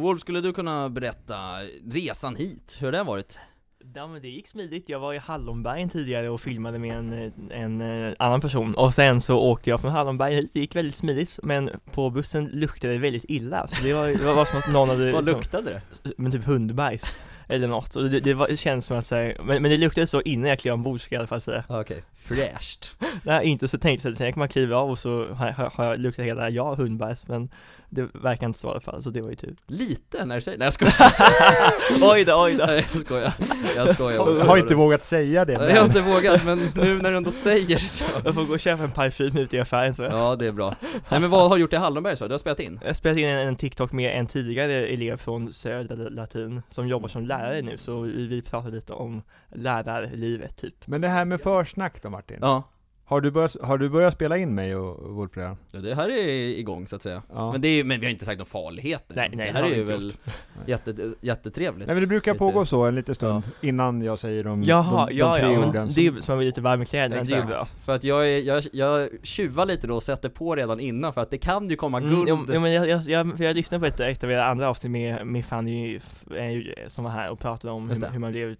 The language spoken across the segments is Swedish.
Och Wolf, skulle du kunna berätta resan hit? Hur har det varit? Ja men det gick smidigt, jag var i Hallonbergen tidigare och filmade med en, en, en annan person. Och sen så åkte jag från Hallonbergen hit, det gick väldigt smidigt men på bussen luktade det väldigt illa. Så det var, det var som att någon hade Vad som- luktade det? Men typ hundbajs eller något, och det, det, var, det känns som att säga, men, men det luktade så innan jag klev ombord ska jag i alla fall säga. Okej, fräscht. Nej inte så tänkte jag, tänk man kliver av och så har, har, jag luktat hela jag hundbajs men det verkar inte så i alla fall, så det var ju tur Lite när du säger, nej jag skojar Oj då, oj då! Nej jag skojar, jag skojar Jag har inte vågat säga det. Jag har Men inte vågat, men nu när du ändå säger så Jag får gå och köpa en parfym ute i affären tror jag Ja det är bra Nej men vad har du gjort i Hallonberg så? Du har spelat in? Jag har spelat in en, en TikTok med en tidigare elev från Södra Latin som jobbar som lärare nu, så vi, pratade lite om lärarlivet typ men det här med försnack då Martin. Ja Har, du börjat, har du börjat spela in mig och Wolf redan? Ja, det här är igång så att säga. Ja. Men, det är, men vi har inte sagt några farligheter. Nej, nej, det det här har är ju väl jätte, jättetrevligt. Nej men det brukar Lite- pågå så en liten stund innan jag säger de, Jaha, de, de ja tre ja, orden. det är som man blir lite varm i kläderna, det är bra För att jag, är, jag, jag tjuvar lite då och sätter på redan innan för att det kan ju komma Mm, guld. jo, jo, men jag, jag, jag, för jag lyssnade på ett, ett av era andra avsnitt med, med Fanny som var här och pratade om hur, det. hur man blev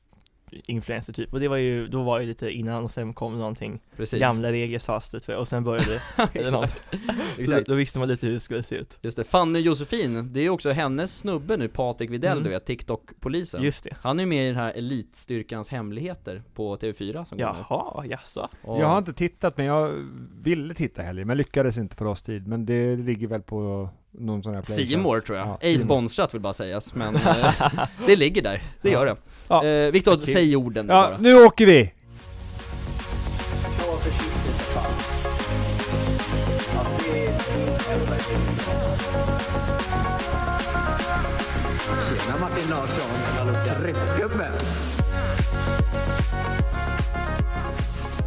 influencer typ och det var ju, då var det lite innan och sen kom någonting Precis. Gamla regler sades det tror jag, och sen började det, eller något. Exakt. Då, då visste man lite hur det skulle se ut Just det, Fanny Josefin, det är ju också hennes snubbe nu, Patrik Widell Mm. du vet, TikTok-polisen Just det Han är ju med i den här Elitstyrkans hemligheter på TV4 som kommer Jaha, jaså? Och- Jag har inte tittat men jag ville titta heller, men lyckades inte för oss tid. Men det ligger väl på någon sån här. Seymour tror jag, Ja, ej sponsrat vill bara sägas, men eh, det ligger där, det gör det Ja. eh, Viktor, säg orden Ja, bara nu åker vi!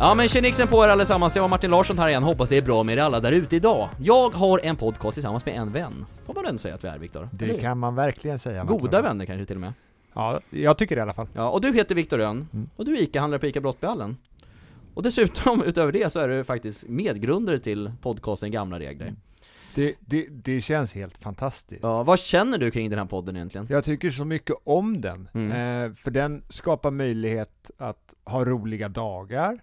Ja men tjenixen på er allesammans, det var Martin Larsson här igen, hoppas det är bra med er alla där ute idag Jag har en podcast tillsammans med en vän Får man ändå säga att vi är Viktor? Det kan man verkligen säga. Martin. Goda vänner kanske till och med Ja, jag tycker det i alla fall. Ja, och du heter Viktor Rönn, Mm. och du är ICA-handlare på ICA Brottbyhallen Och dessutom, utöver det, så är du faktiskt medgrundare till podcasten Gamla Regler Det, det, det känns helt fantastiskt. Ja, vad känner du kring den här podden egentligen? Jag tycker så mycket om den, Mm. eh, för den skapar möjlighet att ha roliga dagar,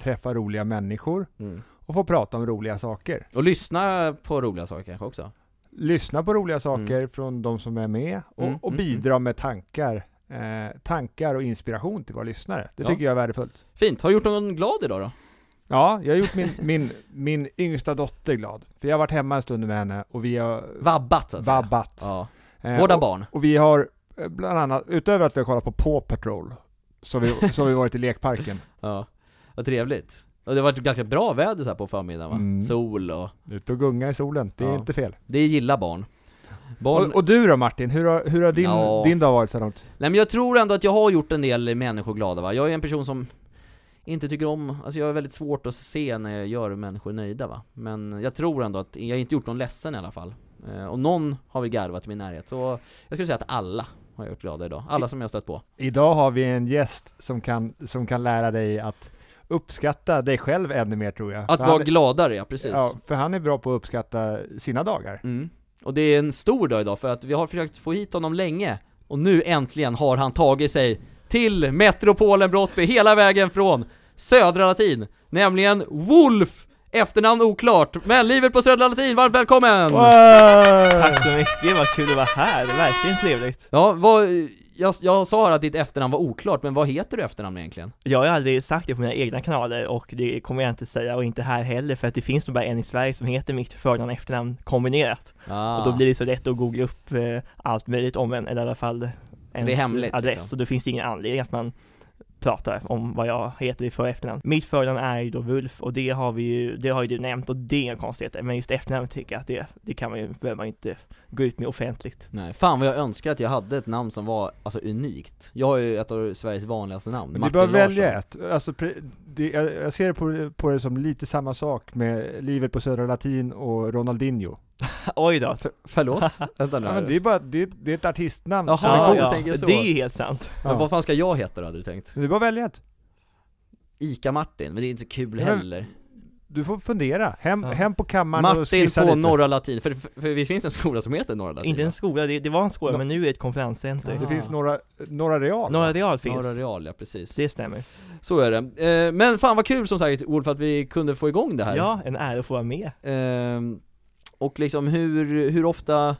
träffa roliga människor Mm. och få prata om roliga saker. Och lyssna på roliga saker kanske också? Lyssna på roliga saker från de som är med och, Mm, och mm, bidra med tankar, eh, tankar och inspiration till våra lyssnare. Det Ja. tycker jag är värdefullt. Fint, har du gjort någon glad idag då? Ja, jag har gjort min, min, min yngsta dotter glad. För jag har varit hemma en stund med henne och vi har Vabbat så att säga. vabbat. Ja, Eh, vårda och, barn och vi har eh, bland annat, utöver att vi har kollat på Paw Patrol, så har vi, så har vi varit i lekparken. Ja, vad trevligt Och det har varit ganska bra väder så här på förmiddagen va? Mm. Sol och, Ut och gunga i solen, det är Ja. inte fel. det gillar barn Barn, Och, och du då Martin, hur har, hur har din, Ja. din dag varit så långt? Nej men jag tror ändå att jag har gjort en del människor glada va? Jag är en person som inte tycker om, alltså jag har väldigt svårt att se när jag gör människor nöjda va? Men jag tror ändå att, jag har inte gjort någon ledsen i alla fall eh, Och någon har vi garvat i min närhet, så jag skulle säga att alla har gjort glada idag, alla som jag stött på Idag har vi en gäst som kan, som kan lära dig att uppskatta dig själv ännu mer tror jag. Att För vara han, gladare, ja precis Ja, för han är bra på att uppskatta sina dagar. Mm. Och det är en stor dag idag för att vi har försökt få hit honom länge Och nu äntligen har han tagit sig till metropolen Brottby hela vägen från Södra Latin Nämligen Wolf! Efternamn oklart, men livet på Södra Latin, varmt välkommen! Tack så mycket, vad kul att vara här, det är verkligen trevligt Ja, vad, jag, jag sa att ditt efternamn var oklart, men vad heter du efternamn egentligen? Jag har aldrig sagt det på mina egna kanaler och det kommer jag inte säga och inte här heller för att det finns nog bara en i Sverige som heter mitt förnamn och efternamn kombinerat Ah. Och då blir det så lätt att googla upp eh, allt möjligt om en, eller i alla fall ens hemligt, adress, liksom. så då finns det ingen anledning att man pratar om vad jag heter i för och efternamn. Mitt förnamn är ju då Wulf och det har vi ju, det har ju du nämnt och det är inga konstigheter, men just efternamnet tycker jag att det, det kan man ju, behöver man inte gå ut med offentligt. Nej, fan vad jag önskar att jag hade ett namn som var, alltså unikt Jag har ju ett av Sveriges vanligaste namn, Men du Martin bör Larsson. välja ett. Alltså, det, jag, jag ser på, på det som lite samma sak med livet på Södra Latin och Ronaldinho. Oj då. För, förlåt? Vänta nu Ja, men det är bara, det, det är ett artistnamn Jaha, är ja, tänker så. det är ju helt sant. Men Ja. vad fan ska jag heta då, hade du tänkt? Du bara välja ett. Ica Martin, men det är inte så kul Men- heller du får fundera. Hem, Ja. hem på kammaren och Martin skissa på lite. Norra Latin, för, för, för visst finns det en skola som heter Norra Latin? Inte en skola, det, det var en skola Nå- men nu är det ett konferenscenter. Det Ah. finns några, några real. Norra? Real finns. Norra Real, ja precis. Det stämmer. Så är det. Eh, men fan vad kul som sagt Olof att vi kunde få igång det här. Ja, en ära att få vara med. Ehm, och liksom hur, hur ofta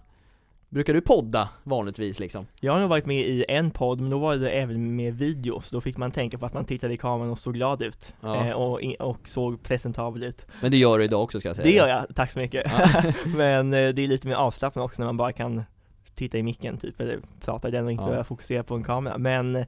brukar du podda vanligtvis liksom? Jag har nog varit med i en podd, men då var det även med video, så då fick man tänka på att man tittade i kameran och såg glad ut. Ja. Eh, och, och såg presentabel ut. Men det gör du idag också ska jag säga. Det gör jag, tack så mycket. Ja. men eh, det är lite mer avslappnat också när man bara kan titta i micken typ, eller prata i den och inte Ja. behöva fokusera på en kamera. Men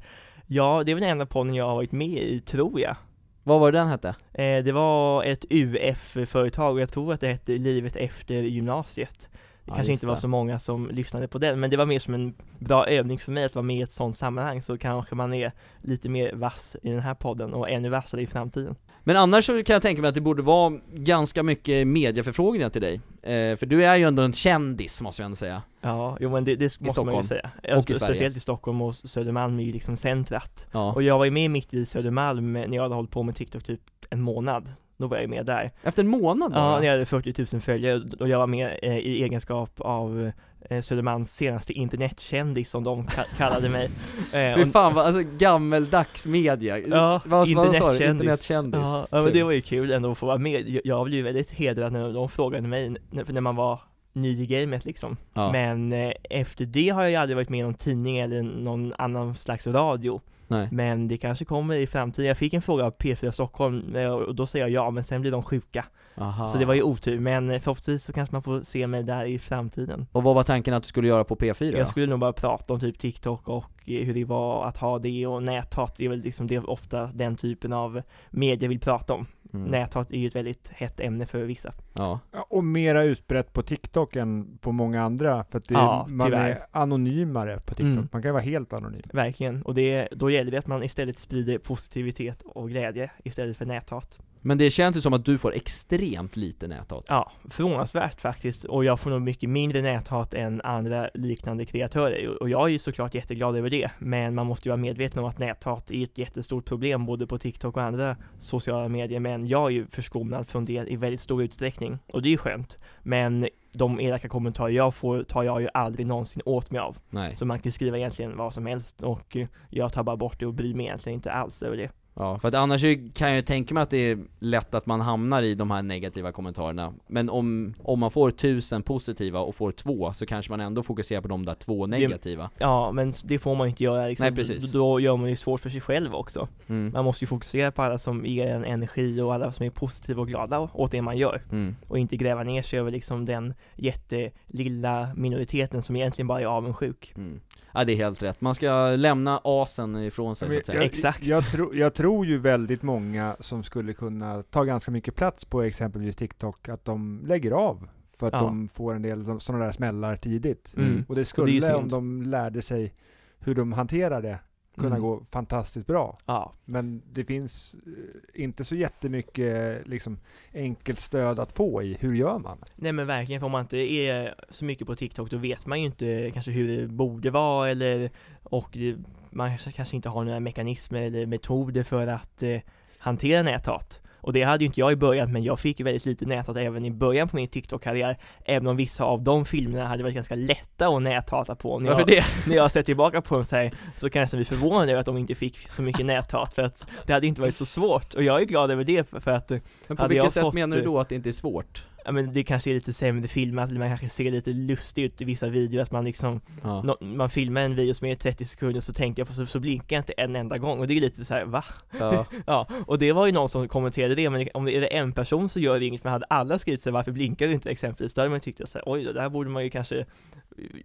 ja, det är väl den enda podden jag har varit med i, tror jag. Vad var det den hette? Eh, det var ett UF-företag och jag tror att det hette Livet efter gymnasiet. Det Ja, kanske inte var det. så många som lyssnade på den, men det var mer som en bra övning för mig att vara med i ett sånt sammanhang, så kanske man är lite mer vass i den här podden och ännu vassare i framtiden. Men annars så kan jag tänka mig att det borde vara ganska mycket medieförfrågningar till dig. Eh, för du är ju ändå en kändis måste jag ändå säga. Ja, jo men det, det måste man Stockholm. ju säga. Och i. Speciellt i Stockholm och Södermalm är ju liksom centrat. Ja. Och jag var ju med mitt i Södermalm när jag hade hållit på med TikTok typ en månad. Då var jag med där. Efter en månad bara? Ja, när jag hade 40 000 följare och jag var med eh, i egenskap av eh, Södermalms senaste internetkändis som de ka- kallade mig. Eh, Fy fan vad, alltså gammeldags media. Ja, vad, vad sa du? internetkändis. Internetkändis. Ja, ja men det var ju kul ändå att få vara med. Jag, jag blev ju väldigt hedrad när de frågade mig, när, när man var ny i gamet liksom. Ja. Men eh, efter det har jag aldrig varit med i någon tidning eller någon annan slags radio. Nej. Men det kanske kommer i framtiden. Jag fick en fråga av P4 Stockholm eh, och då säger jag ja, men sen blir de sjuka. Aha. Så det var ju otur, men eh, förhoppningsvis så kanske man får se mig där i framtiden. Och vad var tanken att du skulle göra på P4 då? Jag skulle nog bara prata om typ TikTok och eh, hur det var att ha det och näthat, det är väl liksom det ofta den typen av media vill prata om. Mm. Näthat är ju ett väldigt hett ämne för vissa. Ja. Ja, Och mera utbrett på TikTok än på många andra, för att det är, Ja, man tyvärr. är anonymare på TikTok. Mm. Man kan vara helt anonym. Verkligen, och det, då gäller det att man istället sprider positivitet och glädje istället för näthat. Men det känns ju som att du får extremt lite näthat. Ja, förvånansvärt faktiskt. Och jag får nog mycket mindre näthat än andra liknande kreatörer. Och jag är ju såklart jätteglad över det. Men man måste ju vara medveten om att näthat är ett jättestort problem både på TikTok och andra sociala medier. Men jag är ju förskonad från det i väldigt stor utsträckning. Och det är ju skönt. Men de elaka kommentarer jag får tar jag ju aldrig någonsin åt mig av. Nej. Så man kan ju skriva egentligen vad som helst och jag tar bara bort det och bryr mig egentligen inte alls över det. Ja, för att annars kan jag ju tänka mig att det är lätt att man hamnar i de här negativa kommentarerna Men om, om man får tusen positiva och får två så kanske man ändå fokuserar på de där två negativa Ja, men det får man ju inte göra liksom. Nej, precis. Då gör man ju svårt för sig själv också. mm. Man måste ju fokusera på alla som ger en energi och alla som är positiva och glada åt det man gör. Mm. Och inte gräva ner sig över liksom den jättelilla minoriteten som egentligen bara är avundsjuk. Mm. Ja det är helt rätt, man ska lämna asen ifrån sig så att säga jag, Exakt. Jag, tro, jag tror ju väldigt många som skulle kunna ta ganska mycket plats på exempelvis TikTok, att de lägger av. För att Ja. de får en del sådana där smällar tidigt. Mm. Och det skulle, synd. om de lärde sig hur de hanterar det, kunna Mm. gå fantastiskt bra. Ja, Men det finns eh, inte så jättemycket liksom, enkelt stöd att få i. Hur gör man? nej men verkligen, för om man inte är så mycket på TikTok då vet man ju inte kanske hur det borde vara eller och det, man kanske- kanske inte har några mekanismer eller metoder för att eh, hantera näthat. Och det hade ju inte jag i början, men jag fick väldigt lite näthat även i början på min TikTok-karriär, även om vissa av de filmerna hade varit ganska lätta att näthata på. När Varför jag, det? när jag ser tillbaka på dem så, här, så kan jag nästan bli förvånad över att de inte fick så mycket näthat, för att det hade inte varit så svårt. Och jag är glad över det, för, att Men på vilket sätt fått, menar du eh, då att det inte är svårt? Ja, men det kanske är lite sämre filmat, eller man kanske ser lite lustig ut i vissa videor, att man liksom Ja. nå- man filmar en video som är 30 sekunder så tänkte jag på så, så blinkar jag inte en enda gång och det är lite så här, va? Ja. Ja, och det var ju någon som kommenterade det, men om det är en person så gör det inget, men hade alla skrivit här, varför blinkar du inte exempelvis, då hade man ju tyckt att här, oj då, där borde man ju kanske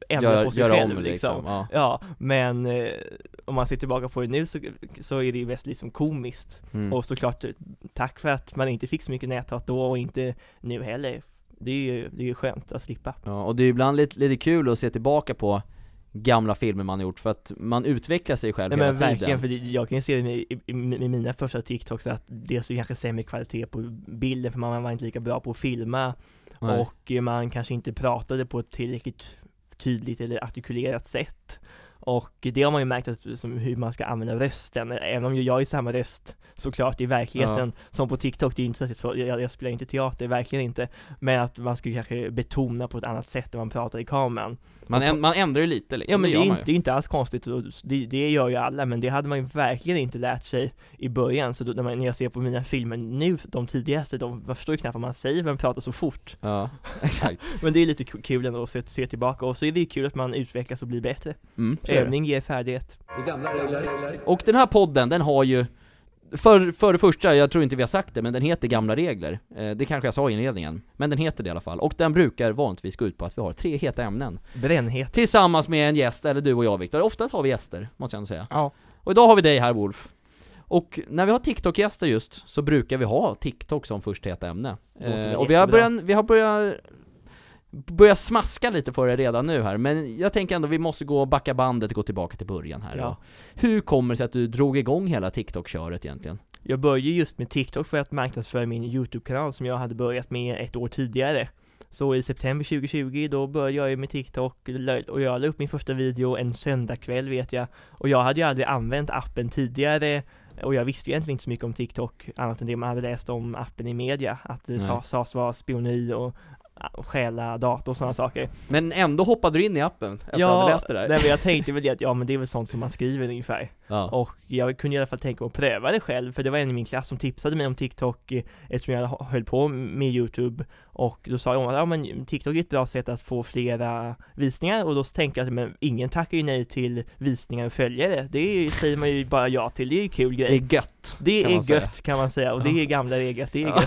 ändra Gör, på sig göra själv om liksom, ja. Ja, men eh, om man ser tillbaka på det nu så, så är det ju mest liksom komiskt. Mm. Och såklart, eh, tack för att man inte fick så mycket näthat då och inte nu heller. Det är ju, det är ju skönt att slippa. Ja, och det är ju ibland lite, lite kul att se tillbaka på gamla filmer man har gjort för att man utvecklar sig själv Nej hela men tiden verkligen, för jag kan ju se det i, i, i mina första TikToks att det kanske sämre kvalitet på bilden för man var inte lika bra på att filma Nej. och man kanske inte pratade på ett tillräckligt tydligt eller artikulerat sätt. Och det har man ju märkt att, som hur man ska använda rösten, även om jag är samma röst såklart i verkligheten som på TikTok, det är inte så att jag, jag, spelar inte teater, verkligen inte. Men att man skulle kanske betona på ett annat sätt när man pratar i kameran. Man, äm, man ändrar ju lite liksom, Ja men det, gör är, inte, det är inte alls konstigt, och det, det gör ju alla, men det hade man ju verkligen inte lärt sig i början, så då, när, man, när jag ser på mina filmer nu, de tidigaste, de, man förstår ju knappt vad man säger man pratar så fort. Ja, exakt. Men det är lite ku- kul ändå att se, se tillbaka, och så är det ju kul att man utvecklas och blir bättre. Mm, det. Övning ger färdighet. Och den här podden, den har ju för, för det första, jag tror inte vi har sagt det, men den heter Gamla Regler. Eh, det kanske jag sa i inledningen. Men den heter det i alla fall. Och den brukar vanligtvis gå ut på att vi har tre heta ämnen. Brännhet. Tillsammans med en gäst, eller du och jag Viktor. Ofta har vi gäster, måste jag ändå säga. Ja. Och idag har vi dig här Wolf. Och när vi har TikTok-gäster just, så brukar vi ha TikTok som först heta ämne. Eh, och vi har, börjat, vi har börjat börja smaska lite på det redan nu här, men jag tänker ändå vi måste gå och backa bandet och gå tillbaka till början här Ja. Hur kommer det sig att du drog igång hela TikTok-köret egentligen? Jag började just med TikTok för att marknadsföra min YouTube-kanal som jag hade börjat med ett år tidigare. Så i september 2020 då började jag ju med TikTok och jag la upp min första video en söndagkväll vet jag. Och jag hade ju aldrig använt appen tidigare och jag visste ju egentligen inte så mycket om TikTok annat än det man hade läst om appen i media. Att det sades vara spioneri och stjäla dator och sådana saker. Men ändå hoppade du in i appen efter att ja, du läst det där? nej, men jag tänkte väl det att ja men det är väl sånt som man skriver ungefär. Ja. Och jag kunde i alla fall tänka mig att pröva det själv, för det var en i min klass som tipsade mig om TikTok eh, eftersom jag höll på med YouTube och då sa hon att ja men TikTok är ett bra sätt att få flera visningar och då tänkte jag att men ingen tackar ju nej till visningar och följare, det är, säger man ju bara ja till, det är ju kul Det grej. är gött, Det är man säga. gött kan man säga och det är gamla regler, att det är Ja.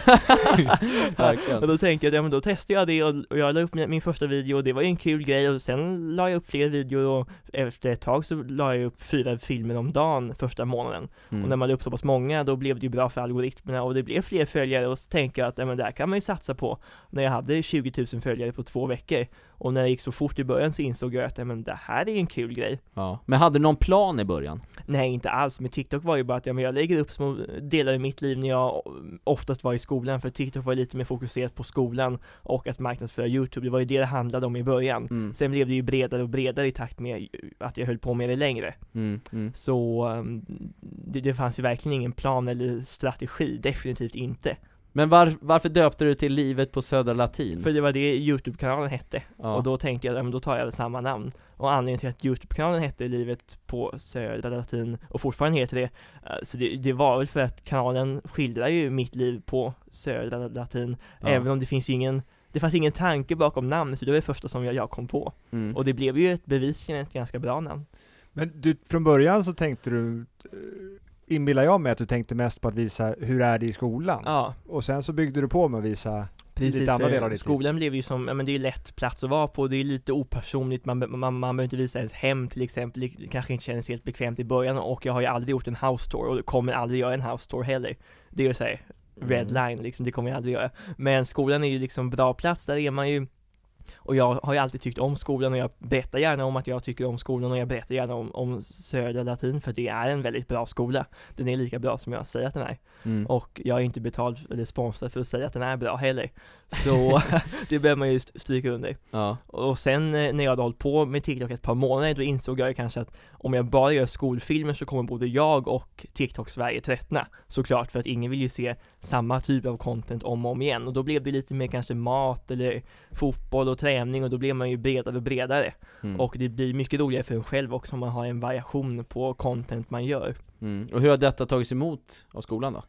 gött. Och då tänkte jag, ja men då testar jag det och, jag la upp min första video och det var ju en kul grej och sen la jag upp fler videor och efter ett tag så la jag upp fyra filmer om dagen första månaden. Mm. Och när man la upp så pass många då blev det ju bra för algoritmerna och det blev fler följare och så tänker jag att ja, men det här kan man ju satsa på. När jag hade 20 000 följare på två veckor och när det gick så fort i början så insåg jag att men det här är en kul grej. Ja. Men hade du någon plan i början? Nej, inte alls. Men TikTok var ju bara att ja, men jag lägger upp små delar i mitt liv när jag oftast var i skolan, för TikTok var lite mer fokuserat på skolan och att marknadsföra YouTube. Det var ju det det handlade om i början. Mm. Sen blev det ju bredare och bredare i takt med att jag höll på med det längre. Mm. Mm. Så um, det, det fanns ju verkligen ingen plan eller strategi, definitivt inte. Men var, varför döpte du till Livet på Södra Latin? För det var det YouTube-kanalen hette. ja. Och då tänkte jag, ja, men då tar jag väl samma namn. Och anledningen till att YouTube-kanalen hette Livet på Södra Latin och fortfarande heter det, eh, så det, det var väl för att kanalen skildrar ju mitt liv på Södra Latin, Ja. även om det finns ju ingen det fanns ingen tanke bakom namnet, så det var det första som jag, jag kom på. mm. Och det blev ju ett bevisligen ett ganska bra namn. Men du, från början så tänkte du, eh, inbillar jag mig att du tänkte mest på att visa hur är det i skolan? Ja, Och sen så byggde du på med att visa Precis, lite andra delar av ditt skolan blev ju som, ja men det är lätt plats att vara på, det är lite opersonligt, man, man, man behöver inte visa ens hem till exempel, det kanske inte känns helt bekvämt i början och jag har ju aldrig gjort en house tour och kommer aldrig göra en house tour heller. Det är ju såhär, red Mm. line liksom, det kommer jag aldrig göra. Men skolan är ju liksom bra plats, där är man ju och jag har ju alltid tyckt om skolan och jag berättar gärna om att jag tycker om skolan och jag berättar gärna om, om Södra Latin för det är en väldigt bra skola. Den är lika bra som jag säger att den är. Mm. Och jag är inte betald eller sponsrad för att säga att den är bra heller. Så det behöver man ju st- stryka under. Ja. Och sen eh, när jag hade hållit på med TikTok ett par månader, då insåg jag ju kanske att om jag bara gör skolfilmer så kommer både jag och TikTok-Sverige tröttna. Såklart, för att ingen vill ju se samma typ av content om och om igen. Och då blev det lite mer kanske mat eller fotboll och träning och då blev man ju bredare och bredare. Mm. Och det blir mycket roligare för en själv också om man har en variation på content man gör. Mm. Och hur har detta tagits emot av skolan då?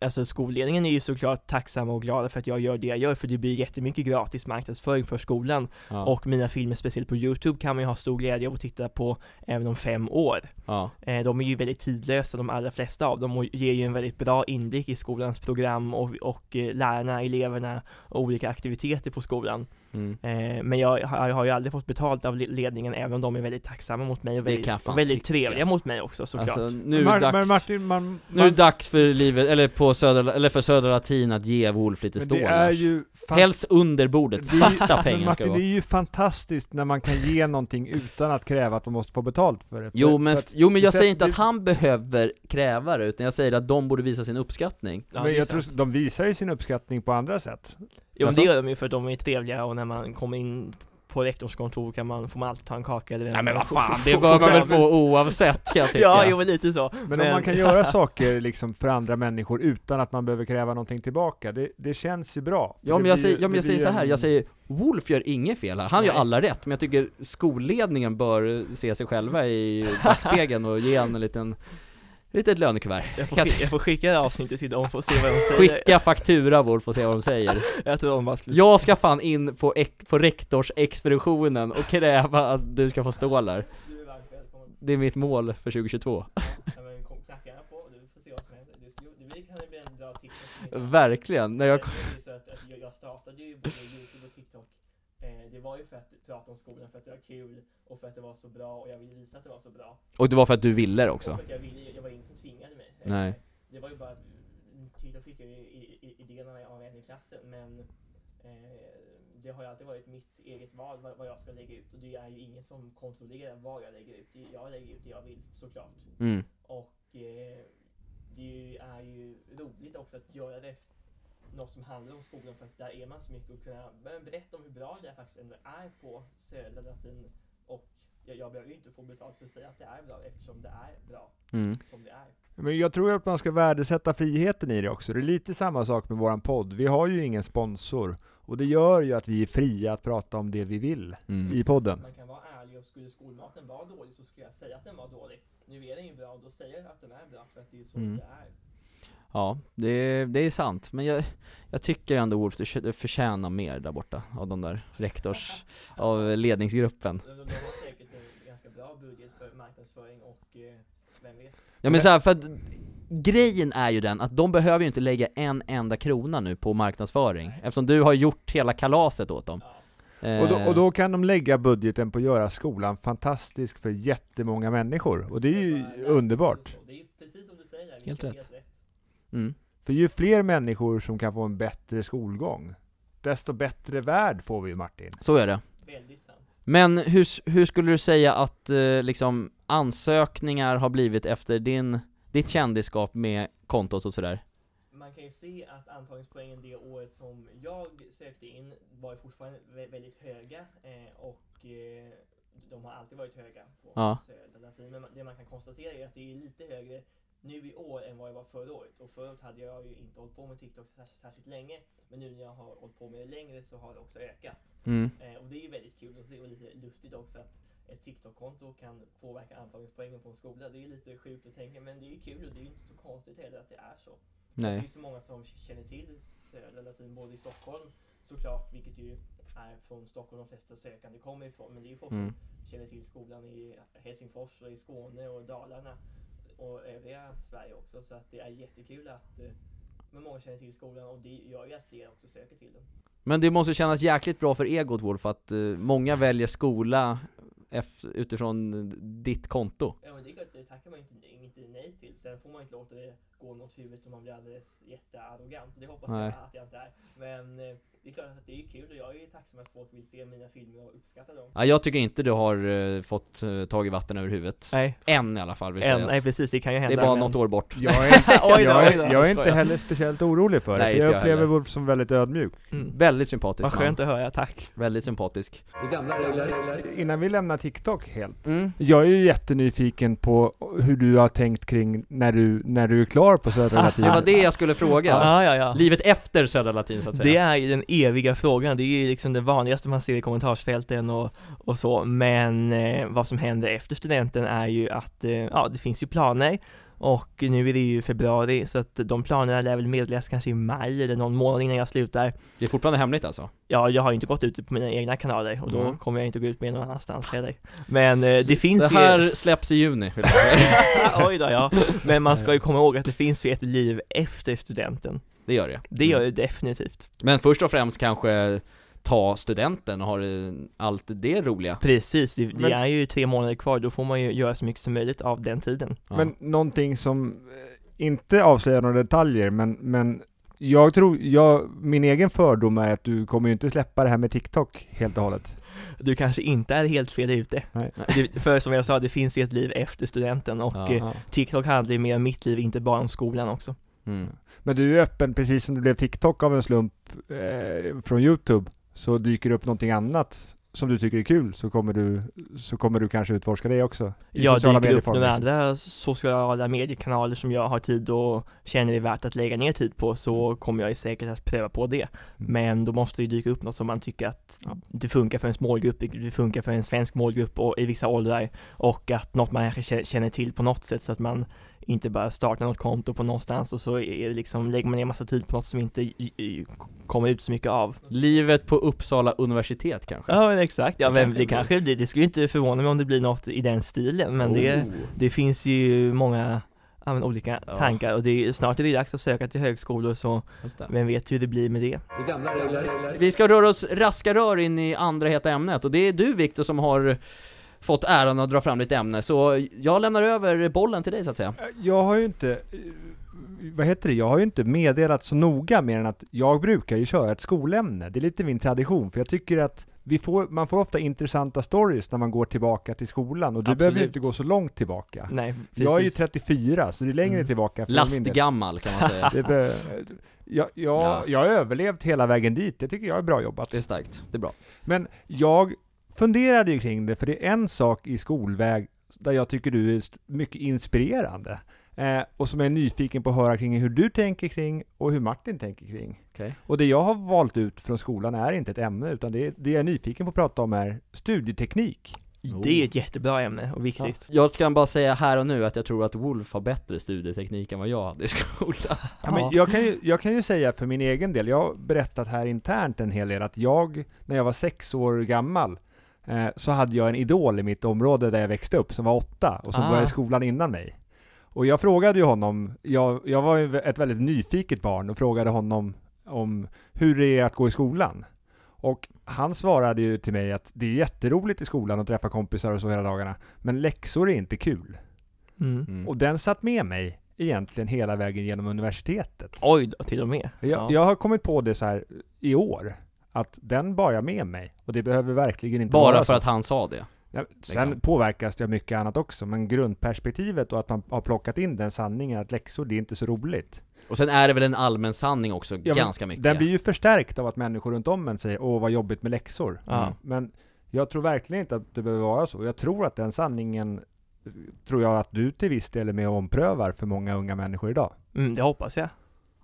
Alltså skolledningen är ju såklart tacksamma och glada för att jag gör det jag gör för det blir jättemycket gratis marknadsföring för skolan Ja. och mina filmer speciellt på Youtube kan man ju ha stor glädje av att titta på även om fem år. ja. Eh, de är ju väldigt tidlösa de allra flesta av dem och ger ju en väldigt bra inblick i skolans program och, och eh, lärarna, eleverna och olika aktiviteter på skolan. Mm. Eh, men jag, har- jag har ju aldrig fått betalt av le- ledningen även om de är väldigt tacksamma mot mig och Det väldigt, och väldigt trevliga mot mig också såklart. Alltså nu är det Mar- dags, Men Martin, man, nu är det man, dags för livet, eller på södra, eller för Södra Latin att ge Wolf lite det stålar Helst under bordet, Det är ju- svarta pengar ska Martin, det det vara är ju fantastiskt när man kan ge någonting utan att kräva att man måste få betalt för det. För, Jo men, för att, jo men jag det- säger inte det- att han behöver kräva det, utan jag säger att de borde visa sin uppskattning Ja, det men jag tror de visar ju sin uppskattning på andra sätt. Jo men Alltså? det gör de ju för att de är trevliga och när man kommer in på rektors kontor kan man, får man alltid ta en kaka eller Nej men vad fan, det bör man väl få oavsett kan jag tycka. Ja, jo men lite så. Men, om man kan göra saker liksom för andra människor utan att man behöver kräva någonting tillbaka, det, det känns ju bra. Ja men jag blir säger, ja, men jag säger så här, jag säger Wolf gör inget fel här, han gör alla rätt, men jag tycker skolledningen bör se sig själva i backspegeln och ge en liten, litet lönekuvert. Jag får, skicka, jag får skicka det här avsnittet till dem att se vad de säger. Skicka faktura Wolf och se vad de säger. Jag tror de bara skulle Jag ska fan in på, ek, på rektorsexpeditionen och kräva att du ska få stå där. Du är varmt välkommen. Det är mitt mål för 2022. Ja, men kom, knacka gärna på, du får se vad som händer. Du, skulle, du kan det bli en bra tips. Verkligen, när jag jag, startade ju både Youtube och det var ju för att prata om skolan, för att det var kul och för att det var så bra och jag ville visa att det var så bra. Och det var för att du ville det också. Och för att jag, ville, jag var ingen som tvingade mig. Eh, Nej. Det var ju bara att mm, fick jag ju i, i, idén av en i klassen men eh, det har ju alltid varit mitt eget val vad, jag ska lägga ut och det är ju ingen som kontrollerar vad jag lägger ut. Jag lägger ut det jag vill såklart. Mm. Och eh, det är ju roligt också att göra det något som handlar om skolan för att där är man så mycket och kunna berätta om hur bra det faktiskt ändå är på Södra Latin och jag, jag behöver ju inte få betalt för att säga att det är bra eftersom det är bra Mm. som det är. Men jag tror att man ska värdesätta friheten i det också. Det är lite samma sak med våran podd. Vi har ju ingen sponsor. Och det gör ju att vi är fria att prata om det vi vill Mm. i podden. Man kan vara ärlig och skulle skolmaten vara dålig så skulle jag säga att den var dålig. Nu är den ju bra och då säger jag att den är bra för att det är så Mm. det är. Ja, det, det är sant. Men jag, jag tycker ändå Wolf, du förtjänar mer där borta av de där rektors, av ledningsgruppen. De, de har säkert en ganska bra budget för marknadsföring och eh, vem vet. Ja men så här, för att grejen är ju den att de behöver ju inte lägga en enda krona nu på marknadsföring, eftersom du har gjort hela kalaset åt dem. Ja. Och då, Eh, och då kan de lägga budgeten på att göra skolan fantastisk för jättemånga människor. Och det är ju underbart. Det är precis som du säger. Helt rätt. Mm. För ju fler människor som kan få en bättre skolgång, desto bättre värld får vi Martin. Så är det. Väldigt sant. Men hur, hur skulle du säga att eh, liksom ansökningar har blivit efter din, ditt kändisskap med kontot och sådär? Man kan ju se att antagningspoängen det året som jag sökte in var fortfarande vä- väldigt höga eh, och eh, de har alltid varit höga på Ja. Södra Latin. Men det man kan konstatera är att det är lite högre nu i år än vad det var förra året. Och förut hade jag ju inte hållit på med TikTok särskilt, särskilt länge. Men nu när jag har hållit på med det längre så har det också ökat. Mm. Eh, och det är ju väldigt kul att se och lite lustigt också att ett TikTok-konto kan påverka antagningspoängen på en skola. Det är lite sjukt att tänka men det är ju kul och det är ju inte så konstigt heller att det är så. Det är Nej. ju så många som känner till Södra Latin både i Stockholm såklart, vilket ju är från Stockholm de flesta sökande kommer ifrån. Men det är ju folk Mm. som känner till skolan i Helsingfors och i Skåne och Dalarna och övriga Sverige också. Så att det är jättekul att eh, men många känner till skolan och det gör ju att fler också söker till den. Men det måste kännas jäkligt bra för egot Wolf att eh, många väljer skola utifrån ditt konto. Ja men det är klart, det tackar man ju inte, inte nej till. Sen får man inte låta det gå något huvudet om man blir alldeles jättearrogant. Det hoppas Nej. jag att jag inte är. Men eh, det är klart att det är kul och jag är tacksam att folk vill se mina filmer och uppskatta dem. Ja, jag tycker inte du har eh, fått eh, tag i vatten över huvudet. Nej, Än i alla fall vill en, sägas. nej precis, det kan ju det hända. är bara men- något år bort. Jag är, inte- jag är, jag är inte heller speciellt orolig för det, Nej, för jag jag upplever. Wolf som väldigt ödmjuk. Mm. Väldigt sympatisk Vad skönt att höra, tack. Väldigt sympatisk. Det. Innan vi lämnar TikTok helt. Mm. Jag är ju jättenyfiken på hur du har tänkt kring när du, när du är klar på Södra Latin. Det var det jag skulle fråga. Ja, ja, ja. Livet efter Södra Latin så att säga. Det är ju den eviga frågan, det är ju liksom det vanligaste man ser i kommentarsfälten och, och så, men eh, vad som händer efter studenten är ju att, eh, ja det finns ju planer och nu är det ju februari så att de planerna lär väl meddelas kanske i maj eller någon månad innan jag slutar. Det är fortfarande hemligt alltså? Ja, jag har ju inte gått ut på mina egna kanaler och då Mm. kommer jag inte gå ut med någon annanstans heller. Men eh, det finns Det ju här släpps i juni. Oj då ja, men man ska ju komma ihåg att det finns ju ett liv efter studenten. det gör det. Det gör det definitivt. Men först och främst kanske ta studenten och ha det- allt det roliga. Precis, det, det Men- är ju tre månader kvar, då får man ju göra så mycket som möjligt av den tiden. Ja. Men någonting som eh, inte avslöjar några detaljer, men, men jag tror, jag, min egen fördom är att du kommer ju inte släppa det här med TikTok helt och hållet. Du kanske inte är helt fel ute. Nej. Det, för som jag sa, det finns ju ett liv efter studenten och Ja. eh, TikTok handlar ju mer om mitt liv, inte bara om skolan också. Mm. Men du är öppen, precis som du blev TikTok av en slump eh, från Youtube, så dyker det upp någonting annat som du tycker är kul så kommer du, så kommer du kanske utforska det också. I Jag dyker upp några liksom. andra sociala mediekanaler som jag har tid och känner är värt att lägga ner tid på så kommer jag säkert att pröva på det. Men då måste det ju dyka upp något som man tycker att det funkar för en målgrupp, det- det funkar för en svensk målgrupp och i vissa åldrar och att något man kanske kä- känner till på något sätt så att man inte bara startar något konto på någonstans och så är det liksom, lägger man ner massa tid på något som inte kommer ut så mycket av. Livet på Uppsala universitet kanske? Ja men exakt, ja men Kanske det kanske blir, det skulle inte förvåna mig om det blir något i den stilen men det, Oh. det finns ju många ja, men, olika Ja. tankar och det är, snart är det dags att söka till högskolor så det. vem vet hur det blir med det. Vi ska röra oss raska rör in i andra heta ämnet och det är du Viktor som har fått äran att dra fram ditt ämne, så jag lämnar över bollen till dig så att säga. Jag har ju inte, eh, vad heter det, jag har ju inte meddelat så noga mer än att jag brukar ju köra ett skolämne. Det är lite min tradition, för jag tycker att vi får, man får ofta intressanta stories när man går tillbaka till skolan och du Absolut. behöver ju inte gå så långt tillbaka. Nej, Jag är ju precis. 34, så det är längre Mm. tillbaka. Lastgammal kan man säga. Det jag, jag, Ja. jag har överlevt hela vägen dit, det tycker jag är bra jobbat. Det är starkt, det är bra. Men jag funderade ju kring det, för det är en sak i skolväg där jag tycker du är mycket inspirerande. Eh, och som jag är nyfiken på att höra kring hur du tänker kring och hur Martin tänker kring. Okej. Och det jag har valt ut från skolan är inte ett ämne, utan det, det jag är nyfiken på att prata om är studieteknik. Det är ett jättebra ämne och viktigt. Jag kan bara säga här och nu att jag tror att Wolf har bättre studieteknik än vad jag hade i skolan. Ja, men jag, kan ju, jag kan ju säga för min egen del, jag har berättat här internt en hel del att jag, när jag var sex år gammal, så hade jag en idol i mitt område där jag växte upp som var åtta och som Ah. började skolan innan mig. Och jag frågade ju honom, jag, jag var ju ett väldigt nyfiket barn och frågade honom om hur det är att gå i skolan. Och han svarade ju till mig att det är jätteroligt i skolan att träffa kompisar och så hela dagarna, men läxor är inte kul. Mm. Mm. Och den satt med mig egentligen hela vägen genom universitetet. Oj då, till och med. Jag, Ja. jag har kommit på det så här i år, att den bar jag med mig. Och det behöver verkligen inte Bara vara för så. att han sa det. Ja, sen liksom. påverkas det av mycket annat också, men grundperspektivet och att man har plockat in den sanningen att läxor, det är inte så roligt. Och sen är det väl en allmän sanning också, Ja, ganska mycket. Den blir ju förstärkt av att människor runt om en säger åh vad jobbigt med läxor. Mm. Men jag tror verkligen inte att det behöver vara så. Jag tror att den sanningen, tror jag att du till viss del är med och omprövar för många unga människor idag. Mm, det hoppas jag.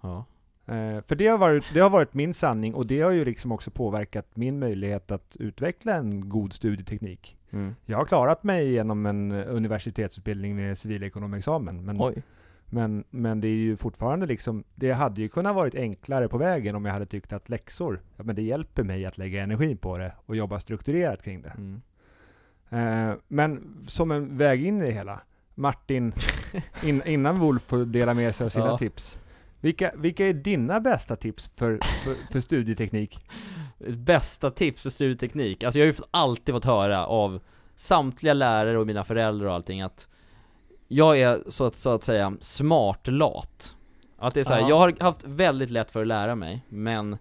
Ja. Eh, för det har, varit, det har varit min sanning och det har ju liksom också påverkat min möjlighet att utveckla en god studieteknik. Mm. Jag har klarat mig genom en universitetsutbildning med civilekonomexamen, men, Oj. men, men det är ju fortfarande liksom, det hade ju kunnat varit enklare på vägen om jag hade tyckt att läxor, ja, men det hjälper mig att lägga energi på det och jobba strukturerat kring det. Mm. Eh, men som en väg in i det hela, Martin, in, innan Wolf får dela med sig av sina Ja. tips. Vilka, vilka är dina bästa tips för, för, för studieteknik? Bästa tips för studieteknik? Alltså jag har ju alltid fått höra av samtliga lärare och mina föräldrar och allting att jag är så att, så att säga smart lat. Att det är så här, Ja. jag har haft väldigt lätt för att lära mig, men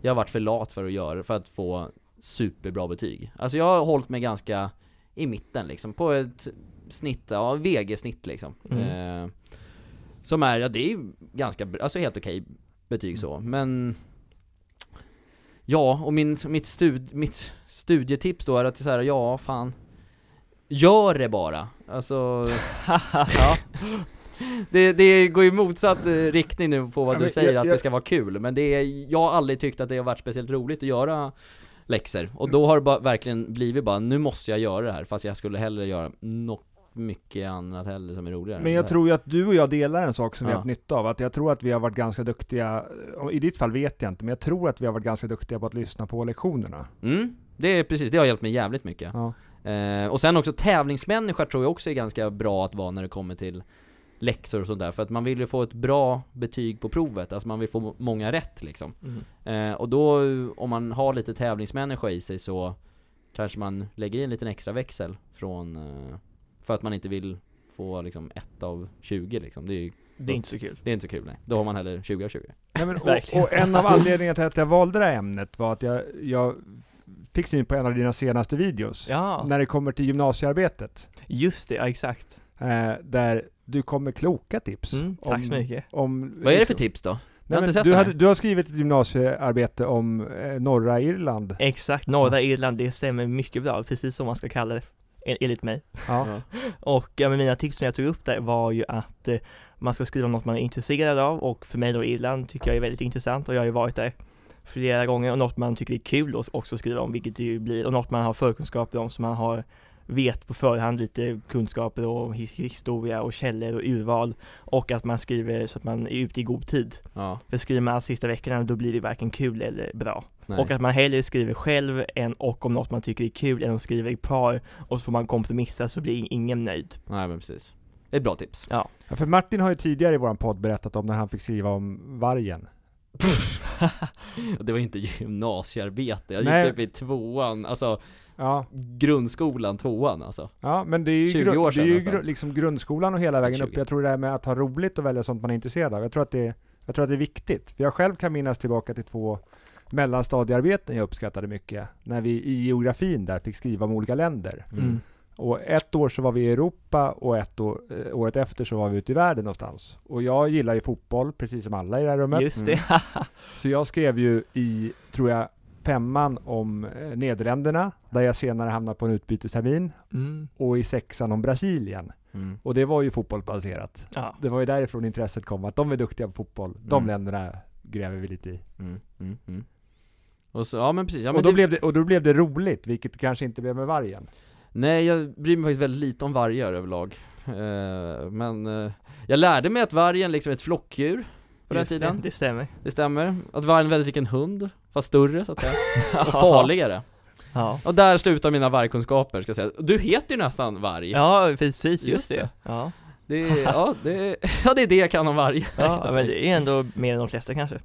jag har varit för lat för att göra för att få superbra betyg. Alltså jag har hållit mig ganska i mitten liksom, på ett snitt, ja VG-snitt liksom. Mm. Eh, som är, ja det är ganska alltså helt okej betyg så, men Ja, och min, mitt, stud, mitt studietips då är att så här, ja fan. Gör det bara, alltså ja. det, det går ju motsatt eh, riktning nu på vad du säger, jag- att jag- det ska vara kul, men det är, jag har aldrig tyckt att det har varit speciellt roligt att göra läxor, och då har det bara, verkligen blivit bara, nu måste jag göra det här, fast jag skulle hellre göra något mycket annat heller som är roligare Men jag tror ju att du och jag delar en sak som vi Ja. har haft nytta av, att jag tror att vi har varit ganska duktiga, i ditt fall vet jag inte, men jag tror att vi har varit ganska duktiga på att lyssna på lektionerna. Mm, det är precis, det har hjälpt mig jävligt mycket Ja. eh, Och sen också tävlingsmänniska tror jag också är ganska bra att vara när det kommer till läxor och sånt där För att man vill ju få ett bra betyg på provet, alltså man vill få många rätt liksom Mm. eh, Och då, om man har lite tävlingsmänniska i sig så Kanske man lägger i en liten extra växel från eh, För att man inte vill få liksom 1 av 20 liksom, det är ju, Det är inte så kul. det är inte så kul nej Då har man hellre 20 av 20 Nej, men, och, och en av anledningarna till att jag valde det här ämnet var att jag, jag fick syn på en av dina senaste videos. Ja, När det kommer till gymnasiearbetet. just det, ja, exakt. Eh, där du kom med kloka tips. Mm, tack så mycket. Om, Vad är det för tips då? Inte sett du, hade, du har skrivit ett gymnasiearbete om eh, norra Irland. Exakt, norra Irland, det stämmer mycket bra, precis som man ska kalla det, enligt mig. Ja. Och ja, men mina tips som jag tog upp där var ju att eh, man ska skriva om något man är intresserad av och för mig då Irland tycker jag är väldigt intressant och jag har ju varit där flera gånger och något man tycker är kul att också skriva om, vilket det ju blir, och något man har förkunskaper om, så man har vet på förhand lite kunskaper och his- historia och källor och urval och att man skriver så att man är ute i god tid. Ja, För skriver man sista veckorna då blir det varken kul eller bra. nej. Och att man hellre skriver själv än och om något man tycker är kul än att skriva i par och så får man kompromissa så blir ingen nöjd. Nej men precis. Det är ett bra tips. Ja, för Martin har ju tidigare i våran podd berättat om när han fick skriva om vargen. det var inte gymnasiearbete, jag gick Nej. upp i tvåan, alltså Ja, grundskolan, tvåan alltså. ja men det är ju, 20 gru- år det är sedan ju gru- liksom grundskolan och hela vägen upp. 20. Jag tror det där med att ha roligt och välja sånt man är intresserad av. Jag tror att det, jag tror att det är viktigt. För jag själv kan minnas tillbaka till två mellanstadiearbeten jag uppskattade mycket. När vi i geografin där fick skriva om olika länder. Mm. Och ett år så var vi i Europa och ett år, eh, året efter så var vi ute i världen någonstans. Och jag gillar ju fotboll, precis som alla i det här rummet. Just det. Så jag skrev ju i, tror jag, femman om eh, Nederländerna, där jag senare hamnade på en utbytestermin, mm. och i sexan om Brasilien. Mm. Och det var ju fotbollsbaserat. Ja. Det var ju därifrån intresset kom, att de är duktiga på fotboll. De Mm. länderna gräver vi lite i. Och så, ja men precis, ja, men och, då det, blev det, och då blev det roligt, vilket kanske inte blev med vargen. Nej jag bryr mig faktiskt väldigt lite om vargar överlag eh, Men eh, jag lärde mig att vargen liksom är ett flockdjur på den tiden, Det, det stämmer. det stämmer Att vargen är en väldigt lik en hund, fast större så att säga, och farligare Ja. Och där slutar mina vargkunskaper ska jag säga Du heter ju nästan varg Ja, precis, just, Just det. det. Ja. det, är, ja, det, ja, det är det jag kan om vargar ja, men det är ändå mer än de flesta kanske.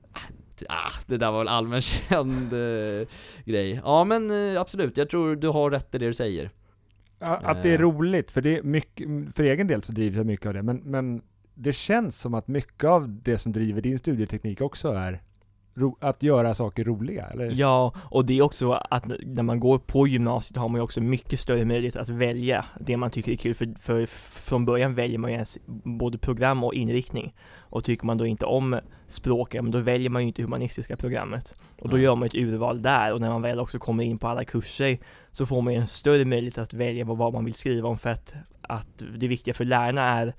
ah, Det där var väl allmänt känd eh, grej Ja men eh, absolut, jag tror du har rätt i det du säger Att det är Eh. roligt, för det är mycket, för egen del så drivs jag mycket av det, men, men det känns som att mycket av det som driver din studieteknik också är att göra saker roliga, eller? Ja, och det är också att när man går på gymnasiet har man ju också mycket större möjlighet att välja det man tycker är kul, för, för från början väljer man ju ens både program och inriktning. Och tycker man då inte om språk, ja, men då väljer man ju inte humanistiska programmet. Och då gör man ett urval där, och när man väl också kommer in på alla kurser så får man ju en större möjlighet att välja vad, vad man vill skriva om, för att, att det viktiga för lärarna är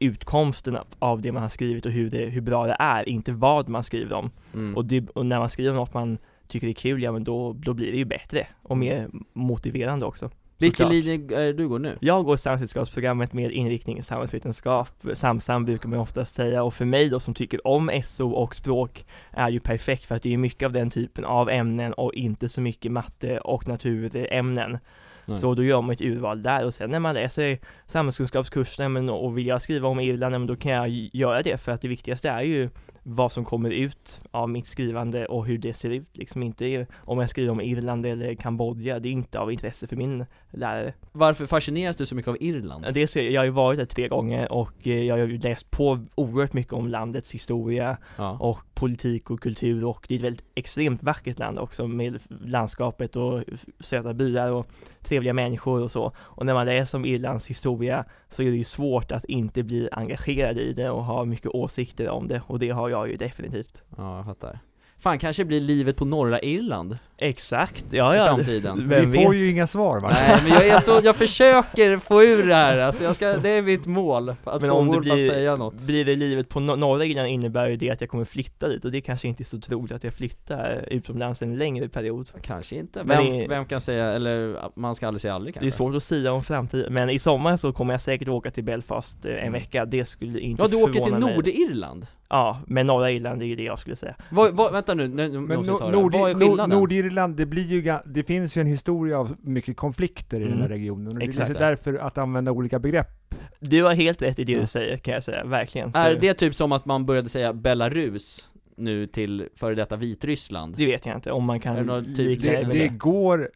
utkomsten av- det man har skrivit och hur, det, hur bra det är, inte vad man skriver om. mm. Och, det, och när man skriver något man tycker är kul, ja men då, då blir det ju bättre och mer motiverande också. Vilken linje är du går nu? Jag går samhällsvetenskapsprogrammet med inriktning samhällsvetenskap, samsam brukar man oftast säga och för mig då som tycker om SO och språk är ju perfekt för att det är mycket av den typen av ämnen och inte så mycket matte och naturämnen. Nej. Så då gör man ett urval där och sen när man läser samhällskunskapskurserna men, och vill jag skriva om Irland, men då kan jag göra det för att det viktigaste är ju vad som kommer ut av mitt skrivande och hur det ser ut, liksom inte om jag skriver om Irland eller Kambodja, det är inte av intresse för min lärare. Varför fascineras du så mycket av Irland? Dels, jag har ju varit där tre gånger och eh, jag har ju läst på oerhört mycket om landets historia Ja. och politik och kultur och det är ett väldigt extremt vackert land också med landskapet och söta byar och trevliga människor och så. Och när man läser om Irlands historia så är det ju svårt att inte bli engagerad i det och ha mycket åsikter om det och det har jag ju definitivt. Ja, jag fattar. Fan, kanske blir livet på norra Irland Exakt, ja i ja. framtiden. Vem Vi får vet? ju inga svar va? Nej men jag är så, jag försöker få ur det här, alltså jag ska, det är mitt mål, att Men få om det Wolf att blir- säga något Blir det livet på no- norra Irland innebär ju det att jag kommer flytta dit och det kanske inte är så troligt att jag flyttar utomlands en längre period. Kanske inte, vem, det- vem kan säga, eller man ska aldrig säga aldrig kanske Det är svårt att säga om framtiden, men i sommar så kommer jag säkert åka till Belfast eh, en Mm. vecka, det skulle inte Ja du åker till förvåna mig. Nordirland? Ja, men norra Irland är ju det jag skulle säga. Vad, vad, vänta nu, nu, Men måste jag ta Nord, det. Vad är skillnaden? Nordirland, det blir ju, det finns ju en historia av mycket konflikter i den här Mm. regionen. Och det Exakt. är därför att använda olika begrepp. Du har helt rätt i det du säger kan jag säga, verkligen. Är För det typ som att man började säga Belarus nu till före detta Vitryssland? Det vet jag inte, om man det kan typ- Det, det med det det. går,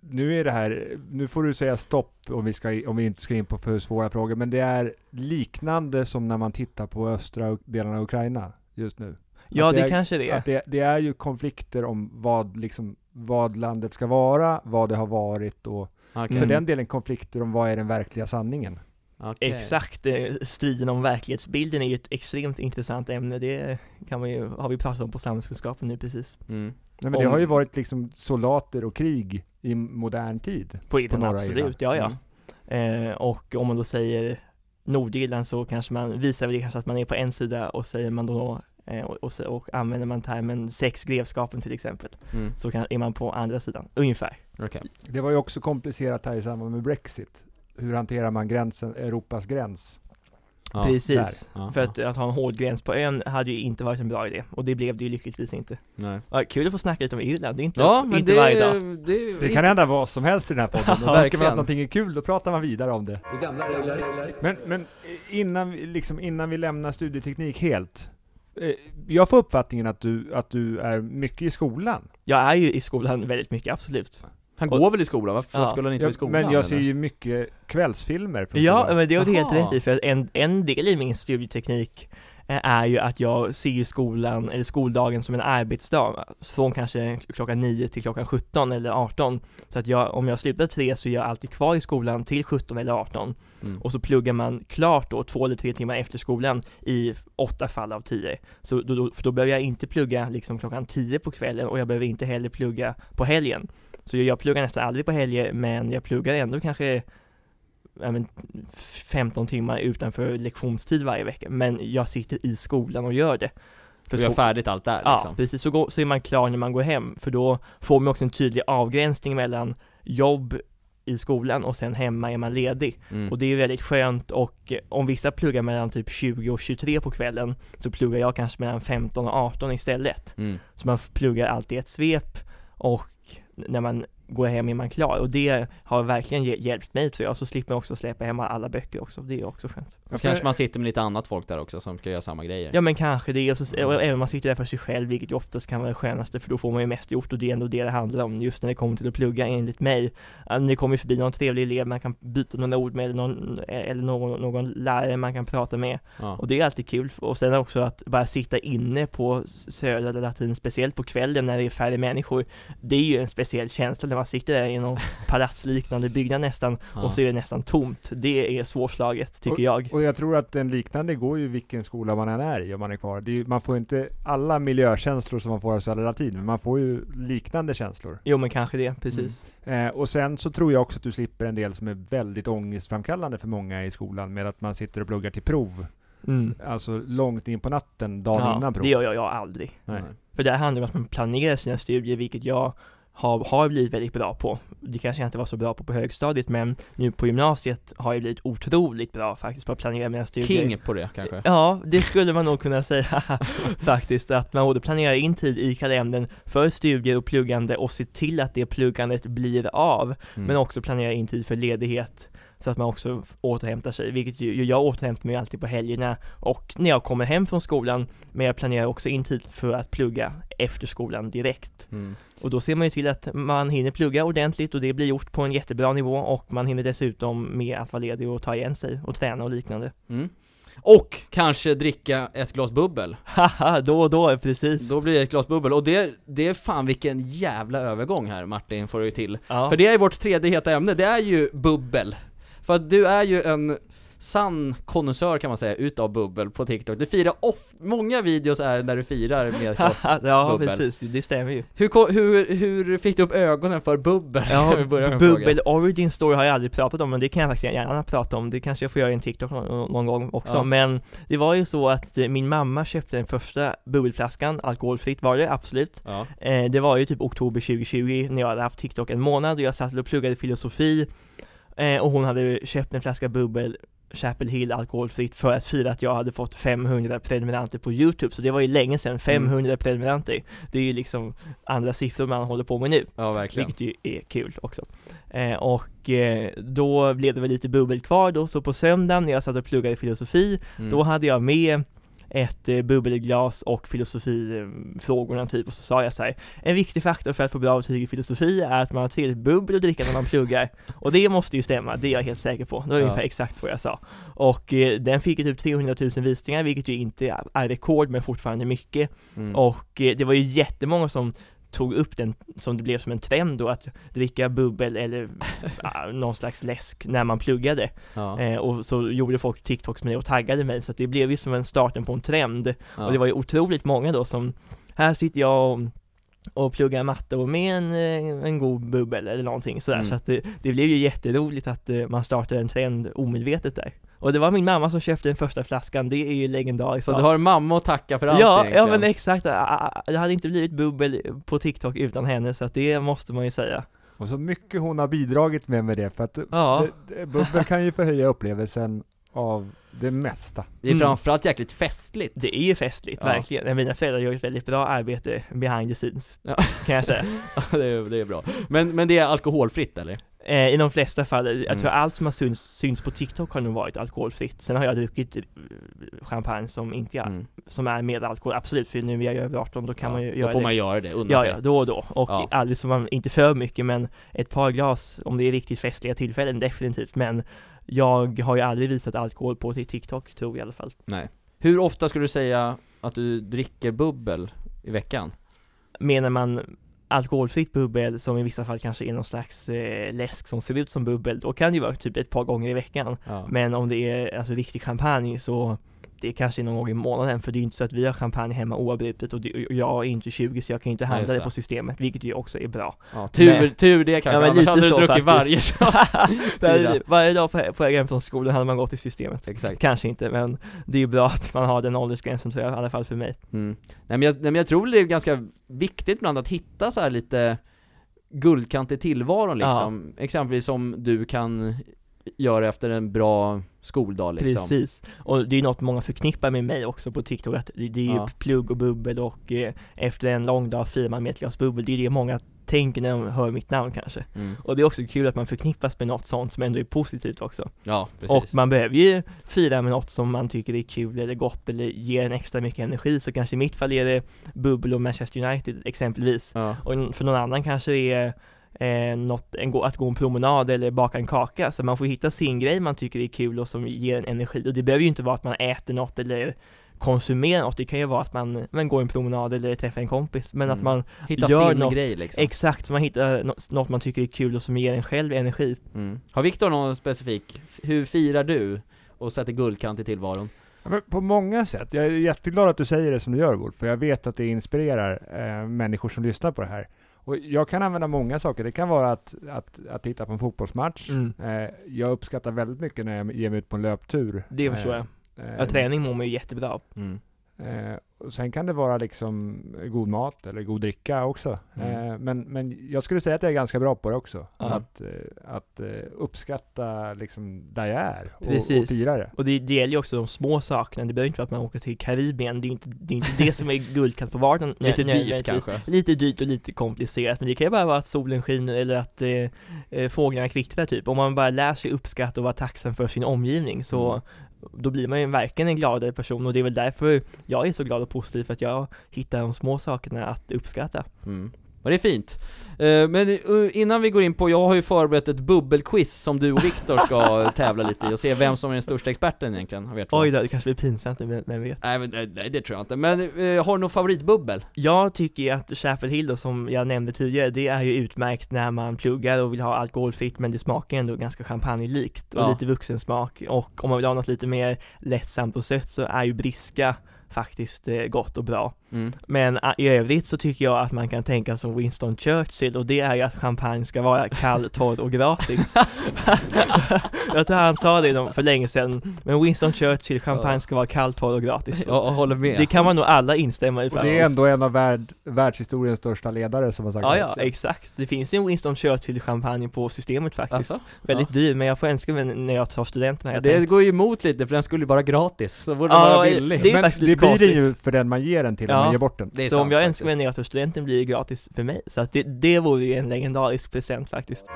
nu är det här, nu får du säga stopp om vi, ska, om vi inte ska in på för svåra frågor, men det är liknande som när man tittar på östra delarna av Ukraina just nu. Ja, att det, det är- kanske det är. Att det, det är ju konflikter om vad, liksom, vad landet ska vara, vad det har varit och Okej. för den delen konflikter om vad är den verkliga sanningen. Okej. Exakt, eh, striden om verklighetsbilden är ju ett extremt intressant ämne, det kan man ju, har vi pratat om på samhällskunskapen nu precis. Mm. Nej, men det Om- har ju varit liksom soldater och krig i modern tid. På Irland, norra absolut, Irland. ja ja. Mm. Eh, och om man då säger Nordirland så kanske man visar väl kanske att man är på en sida och säger man då eh, och, och, och använder man termen sex grevskapen till exempel Mm. så kan, är man på andra sidan, ungefär. Okej. Det var ju också komplicerat här i samband med Brexit. Hur hanterar man gränsen, Europas gräns? Ja. Precis, Ja, för ja. att, att ha en hård gräns på ön hade ju inte varit en bra idé och det blev det ju lyckligtvis inte. Nej. Ja, kul att få snacka lite om Irland, det är inte, Ja, men inte det, varje dag. det, Det kan hända vad som helst i den här podden. Det Ja, verkar vara verkligen. att någonting är kul, då pratar man vidare om det. Men, men innan, vi- liksom, innan vi lämnar studieteknik helt. eh, Jag får uppfattningen att du, att du är mycket i skolan. Jag är ju i skolan väldigt mycket, absolut. Han går väl i skolan? Varför Ja. skulle han inte vara i skolan? men jag eller? ser ju mycket kvällsfilmer från Ja, skolan. men det har du helt rätt i, för att en, en del i min studieteknik eh, är ju att jag ser ju skolan, eller skoldagen som en arbetsdag, från kanske klockan 9 till klockan 17 eller 18. Så att jag, om jag slutar 3 så är jag alltid kvar i skolan till 17 eller 18. Mm. Och så pluggar man klart då två eller tre timmar efter skolan i åtta fall av tio. Så då, då, för då behöver jag inte plugga liksom klockan 10 på kvällen och jag behöver inte heller plugga på helgen. Så jag, pluggar nästan aldrig på helger men jag pluggar ändå kanske ja, men, 15 timmar utanför lektionstid varje vecka. Men jag sitter i skolan och gör det. För Du gör färdigt allt där Ja, liksom? precis. Så, går, så är man klar när man går hem, för då får man också en tydlig avgränsning mellan jobb i skolan och sen hemma är man ledig. Mm. Och det är väldigt skönt och om vissa pluggar mellan typ 20 och 23 på kvällen så pluggar jag kanske mellan 15 och 18 istället. Mm. Så man pluggar alltid ett svep och när man går hem är man klar. Och det har verkligen hj- hjälpt mig tror jag, så slipper man också släppa hem alla böcker också, det är också skönt. Så kanske man sitter med lite annat folk där också som ska göra samma grejer. Ja men kanske det, och, så, och även om man sitter där för sig själv, vilket ju oftast kan vara det skönaste för då får man ju mest gjort. Och det är ändå det det handlar om just när det kommer till att plugga enligt mig. Det kommer förbi någon trevlig elev man kan byta några ord med eller någon, eller någon, någon lärare man kan prata med. Ja. och det är alltid kul. Och sen också att bara sitta inne på Södra eller Latin, speciellt på kvällen när det är färre människor. Det är ju en speciell känsla sitter där i någon palatsliknande byggnad nästan Ja. och så är det nästan tomt Det är svårslaget tycker jag Och jag tror att en liknande går ju vilken skola man än är i om man är kvar. Är, man får inte alla miljökänslor som man får av Södra Latin, men man får ju liknande känslor. Jo men kanske det, precis Eh, och sen så tror jag också att du slipper en del som är väldigt ångestframkallande för många i skolan med att man sitter och pluggar till prov. mm. Alltså långt in på natten, dagen Ja, innan prov. det gör jag, jag aldrig Nej. För det handlar om att man planerar sina studier, vilket jag har, har blivit väldigt bra på. Det kanske jag inte var så bra på på högstadiet, men nu på gymnasiet har jag blivit otroligt bra faktiskt på att planera mina studier. King på det kanske? Ja, det skulle man nog kunna säga faktiskt, att man både planerar in tid i kalendern för studier och pluggande och se till att det pluggandet blir av, Mm. men också planera in tid för ledighet så att man också återhämtar sig, vilket ju, jag återhämtar mig alltid på helgerna och när jag kommer hem från skolan, men jag planerar också in tid för att plugga efter skolan direkt. Mm. Och då ser man ju till att man hinner plugga ordentligt och det blir gjort på en jättebra nivå och man hinner dessutom med att vara ledig och ta igen sig och träna och liknande. Mm. Och kanske dricka ett glas bubbel Haha, då och då, precis. Då blir det ett glas bubbel, och det, det är fan vilken jävla övergång här Martin får du till Ja. För det är vårt tredje heta ämne, det är ju bubbel För att du är ju en sann konnässör kan man säga, utav bubbel på TikTok Du firar off, många videos är när du firar med ja, bubbel. precis, det stämmer ju. hur, hur, hur fick du upp ögonen för bubbel? Ja, bubbel origin story har jag aldrig pratat om, men det kan jag faktiskt gärna prata om. Det kanske jag får göra i en TikTok någon, någon gång också. Ja. Men det var ju så att eh, min mamma köpte den första bubbelflaskan, alkoholfritt var det, absolut. Ja, Eh, det var ju typ oktober 2020 när jag hade haft TikTok en månad och jag satt och pluggade filosofi eh, och hon hade köpt en flaska bubbel Chapel Hill alkoholfritt för att fira att jag hade fått 500 prenumeranter på Youtube, så det var ju länge sedan, 500 prenumeranter. Det är ju liksom andra siffror man håller på med nu. ja verkligen Vilket ju är kul också. Eh, och eh, då blev det väl lite bubbel kvar då, så på söndagen när jag satt och pluggade filosofi, Mm. då hade jag med ett eh, bubbelglas och filosofifrågorna typ och så sa jag så här, en viktig faktor för att få bra betyg i filosofi är att man har trevligt bubbel att dricka när man pluggar och det måste ju stämma, det är jag helt säker på, det var Ja. ungefär exakt så jag sa och eh, den fick ju typ 300 000 visningar vilket ju inte är rekord men fortfarande mycket mm. och eh, det var ju jättemånga som tog upp den, som det blev som en trend då, att dricka bubbel eller ja, någon slags läsk när man pluggade. Ja. Eh, och så gjorde folk TikToks med det och taggade mig, så det blev ju som en starten på en trend. Ja. Och det var ju otroligt många då som, här sitter jag och, och pluggar matte och med en, eh, en god bubbel eller någonting sådär. Mm. Så att det, det blev ju jätteroligt att eh, man startade en trend omedvetet där. Och det var min mamma som köpte den första flaskan, det är ju legendariskt. Så du har mamma att tacka för allt Ja, ja egentligen. men exakt, det hade inte blivit bubbel på TikTok utan henne så att det måste man ju säga. Och så mycket hon har bidragit med med det, för att Ja. det, det, bubbel kan ju förhöja upplevelsen av det mesta. Det är Mm. framförallt jäkligt festligt. Det är ju festligt, Ja. verkligen. Mina föräldrar gör ett väldigt bra arbete behind the scenes, Ja. kan jag säga. Ja, det, är, det är bra. Men, men det är alkoholfritt eller? Eh, I de flesta fall, jag Mm. tror allt som har syns, syns på TikTok har nog varit alkoholfritt. Sen har jag druckit eh, champagne som inte är, Mm. som är med alkohol, absolut, för nu är jag över 18, då kan Ja, man ju Då göra får det. man göra det, unna Ja, sig. ja, då och då. Och Ja. aldrig så man, inte för mycket, men ett par glas, om det är riktigt festliga tillfällen, definitivt. Men jag har ju aldrig visat alkohol på till TikTok, tror jag i alla fall. Nej. Hur ofta skulle du säga att du dricker bubbel i veckan? Menar man alkoholfritt bubbel som i vissa fall kanske är någon slags eh, läsk som ser ut som bubbel, då kan det ju vara typ ett par gånger i veckan. Ja. Men om det är alltså riktig champagne så det kanske är någon gång i månaden för det är ju inte så att vi har champagne hemma oavbrutet och, det, och jag är inte 20 så jag kan ju inte Nej, handla just det det. på systemet vilket ju också är bra. Ja, tur, Nej. tur det kanske, Ja, men annars lite hade du så druckit varje faktiskt. dag. Där, varje dag på, på vägen från skolan hade man gått i systemet. Exakt. Kanske inte men det är ju bra att man har den åldersgränsen tror jag i alla fall för mig. Mm. Nej, men jag, nej men jag tror det är ganska viktigt ibland att hitta så här lite guldkant i tillvaron liksom. Exempelvis som du kan göra efter en bra skoldag liksom. Precis, och det är ju något många förknippar med mig också på TikTok att det, det är ju Ja. plugg och bubbel och eh, efter en lång dag firar man med ett glas bubbel, det är det många tänker när de hör mitt namn kanske. Mm. Och det är också kul att man förknippas med något sånt som ändå är positivt också. Ja, precis. Och man behöver ju fira med något som man tycker är kul eller gott eller ger en extra mycket energi, så kanske i mitt fall är det bubbel och Manchester United exempelvis. Ja. Och för någon annan kanske det är eh, något, en, att gå en promenad eller baka en kaka, så man får hitta sin grej man tycker är kul och som ger en energi. Och det behöver ju inte vara att man äter något eller konsumerar något, det kan ju vara att man, man går en promenad eller träffar en kompis, men att Mm. man Hitta gör sin något grej liksom. exakt, så man hittar nå- något man tycker är kul och som ger en själv energi. Mm. Har Viktor någon specifik, hur firar du och sätter guldkant i tillvaron? Ja, men på många sätt. Jag är jätteglad att du säger det som du gör Wolf, för jag vet att det inspirerar eh, människor som lyssnar på det här. Och jag kan använda många saker. Det kan vara att, att, att titta på en fotbollsmatch. Mm. Eh, jag uppskattar väldigt mycket när jag ger mig ut på en löptur. Det förstår jag. Eh, Ja, träning mår man ju jättebra av. Mm. Eh, och sen kan det vara liksom god mat eller god dricka också. Mm. Eh, men, men jag skulle säga att jag är ganska bra på det också. Ja. Att, eh, att eh, uppskatta liksom där jag är och, och fira det. Och det, det gäller ju också de små sakerna, det behöver inte vara att man åker till Karibien, det är inte det, är inte det som är guldkant på vardagen Lite dyrt kanske? Lite dyrt och lite komplicerat, men det kan ju bara vara att solen skiner eller att eh, eh, fåglarna kvittrar typ. Om man bara lär sig uppskatta och vara tacksam för sin omgivning så Mm då blir man ju verkligen en gladare person och det är väl därför jag är så glad och positiv för att jag hittar de små sakerna att uppskatta. Mm. Och det är fint. Eh, Men eh, innan vi går in på, jag har ju förberett ett bubbelquiz som du och Viktor ska tävla lite i och se vem som är den största experten egentligen, två. Oj då, det kanske blir pinsamt nu, vem- vet? Nej, men, nej, det tror jag inte. Men eh, har du någon favoritbubbel? Jag tycker ju att Chapel Hill då, som jag nämnde tidigare, det är ju utmärkt när man pluggar och vill ha alkoholfritt men det smakar ändå ganska champagnelikt och Ja. lite vuxensmak och om man vill ha något lite mer lättsamt och sött så är ju Briska faktiskt eh, gott och bra. Mm. Men ah, i övrigt så tycker jag att man kan tänka som Winston Churchill och det är ju att champagne ska vara kall, torr och gratis. jag tror han sa det för länge sedan, men Winston Churchill, champagne ska vara kall, torr och gratis. Jag, jag håller med. Det kan man nog alla instämma i Och det är ändå en av värld, världshistoriens största ledare som har sagt Ja, det. ja, exakt. Det finns ju en Winston Churchill-champagne på systemet faktiskt. Alltså? Väldigt dyr, men jag får önska mig när jag tar studenten här. jag Det tänkt- går ju emot lite för den skulle ju vara gratis, så borde Ja, den vara det- billig. det är Men faktiskt det blir det ju för den man ger den till, om Ja. man ger bort den. Det är Så om sant jag faktiskt. önskar mig när jag tar studenten blir det gratis för mig. Så att det, det vore ju en legendarisk present faktiskt.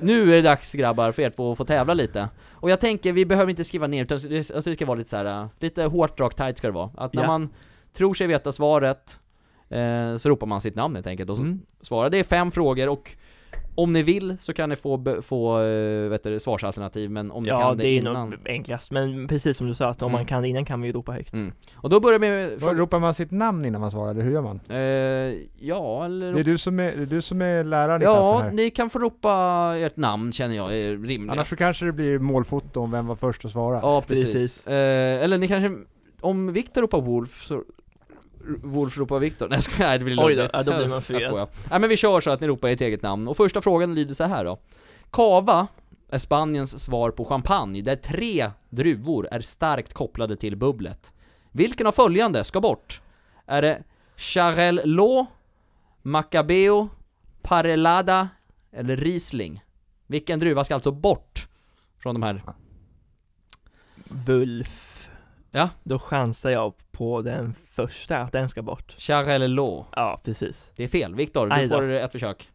Nu är det dags grabbar för er två att få tävla lite. Och jag tänker, vi behöver inte skriva ner, utan det, alltså det ska vara lite så här, äh, lite hårt, rakt, tight ska det vara. Att när Ja. man tror sig veta svaret, eh, så ropar man sitt namn helt enkelt och så Mm. svarar. Det är fem frågor och Om ni vill så kan ni få, få äh, vet du, svarsalternativ, men om ni Ja, kan det det, är innan. nog enklast, men precis som du sa att om Mm. man kan det innan kan man ju ropa högt. Mm. Och då börjar vi med... Fråga, Ropar man sitt namn innan man svarar, eller hur gör man? eh, ja, eller... Det är du som är, det är, du som är läraren i klassen ja, här. ni kan få ropa ert namn känner jag är rimligt. Annars så kanske det blir målfoto om vem var först att svara. Ja, precis. Precis. Eh, eller ni kanske, om Viktor ropar Wolf så Wolf ropar Viktor, nej jag nej, det blir Oj då, ja, då blir man förvirrad. Nej men vi kör så att ni ropar ert eget namn, och första frågan lyder så här då Cava är Spaniens svar på champagne, där tre druvor är starkt kopplade till bubblet Vilken av följande ska bort? Är det Charelot, Macabeo, Parellada eller Riesling? Vilken druva ska alltså bort från de här? Wulf. Ja. Då chansar jag på den första, att den ska bort. Charelot Ja, precis. Det är fel. Viktor, du får ett försök.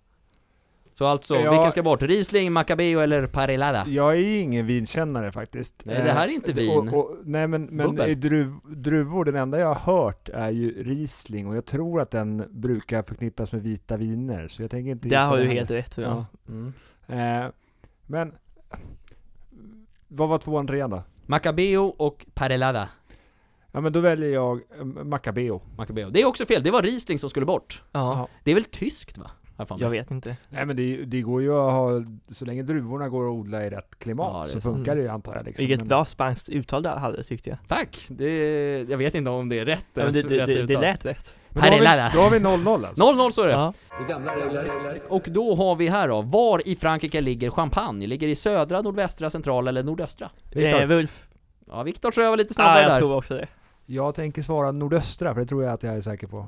Så alltså, Ja. vilken ska bort? Riesling, Macabeo eller Parellada? Jag är ingen vinkännare faktiskt. Nej, det här är inte Eh, vin. Och, och, nej men, men druv, druvor, den enda jag har hört är ju Riesling och jag tror att den brukar förknippas med vita viner, så jag tänker inte Där gissa har du det helt rätt jag. Ja. Mm. Eh, men, vad var tvåan, trean då? Macabeo och Parellada. Ja men då väljer jag eh, Macabeo. Macabeo. Det är också fel, det var Riesling som skulle bort. Ja, Det är väl tyskt va? Jag jag vet inte. Nej men det, det går ju att ha, så länge druvorna går att odla i rätt klimat Ja, så funkar det ju antar jag liksom. Vilket bra spanskt uttal du hade tyckte jag. Tack! Det, jag vet inte om det är rätt Ja, men det, det, rätt det, det lät rätt. Men då har, vi, då har vi 0-0 alltså. 0-0 står det. Ja. Och då har vi här då, var i Frankrike ligger Champagne? Ligger i södra, nordvästra, centrala eller nordöstra? Viktor. Eh, Wulf. Ja, Viktor tror jag var lite Ja, snabbare jag där. tror också det. Jag tänker svara nordöstra, för det tror jag att jag är säker på.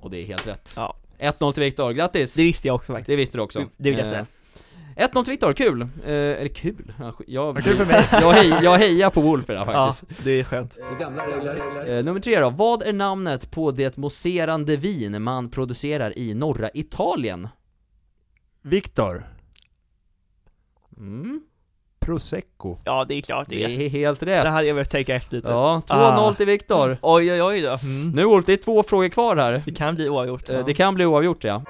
Och det är helt rätt. Ja. 1-0 till Viktor, grattis! Det visste jag också faktiskt. Det visste du också. Det vill jag säga. Eh, 1-0 till Viktor, kul! Eh, eller kul? Ja, Jag, kul för mig. jag, hej, jag hejar på Wolf idag Ja, faktiskt. det är skönt. Eh, nummer tre då, vad är namnet på det mousserande vin man producerar i norra Italien? Viktor. Mm, Prosecco. Ja, det är klart det. det är helt rätt. Det hade jag behövt tänka efter lite. Ja, 2-0 Ah. till Viktor. Oj, oj, oj då. Mm. Nu Wolf, det är två frågor kvar här. Det kan bli oavgjort. Eh, Ja. Det kan bli oavgjort ja.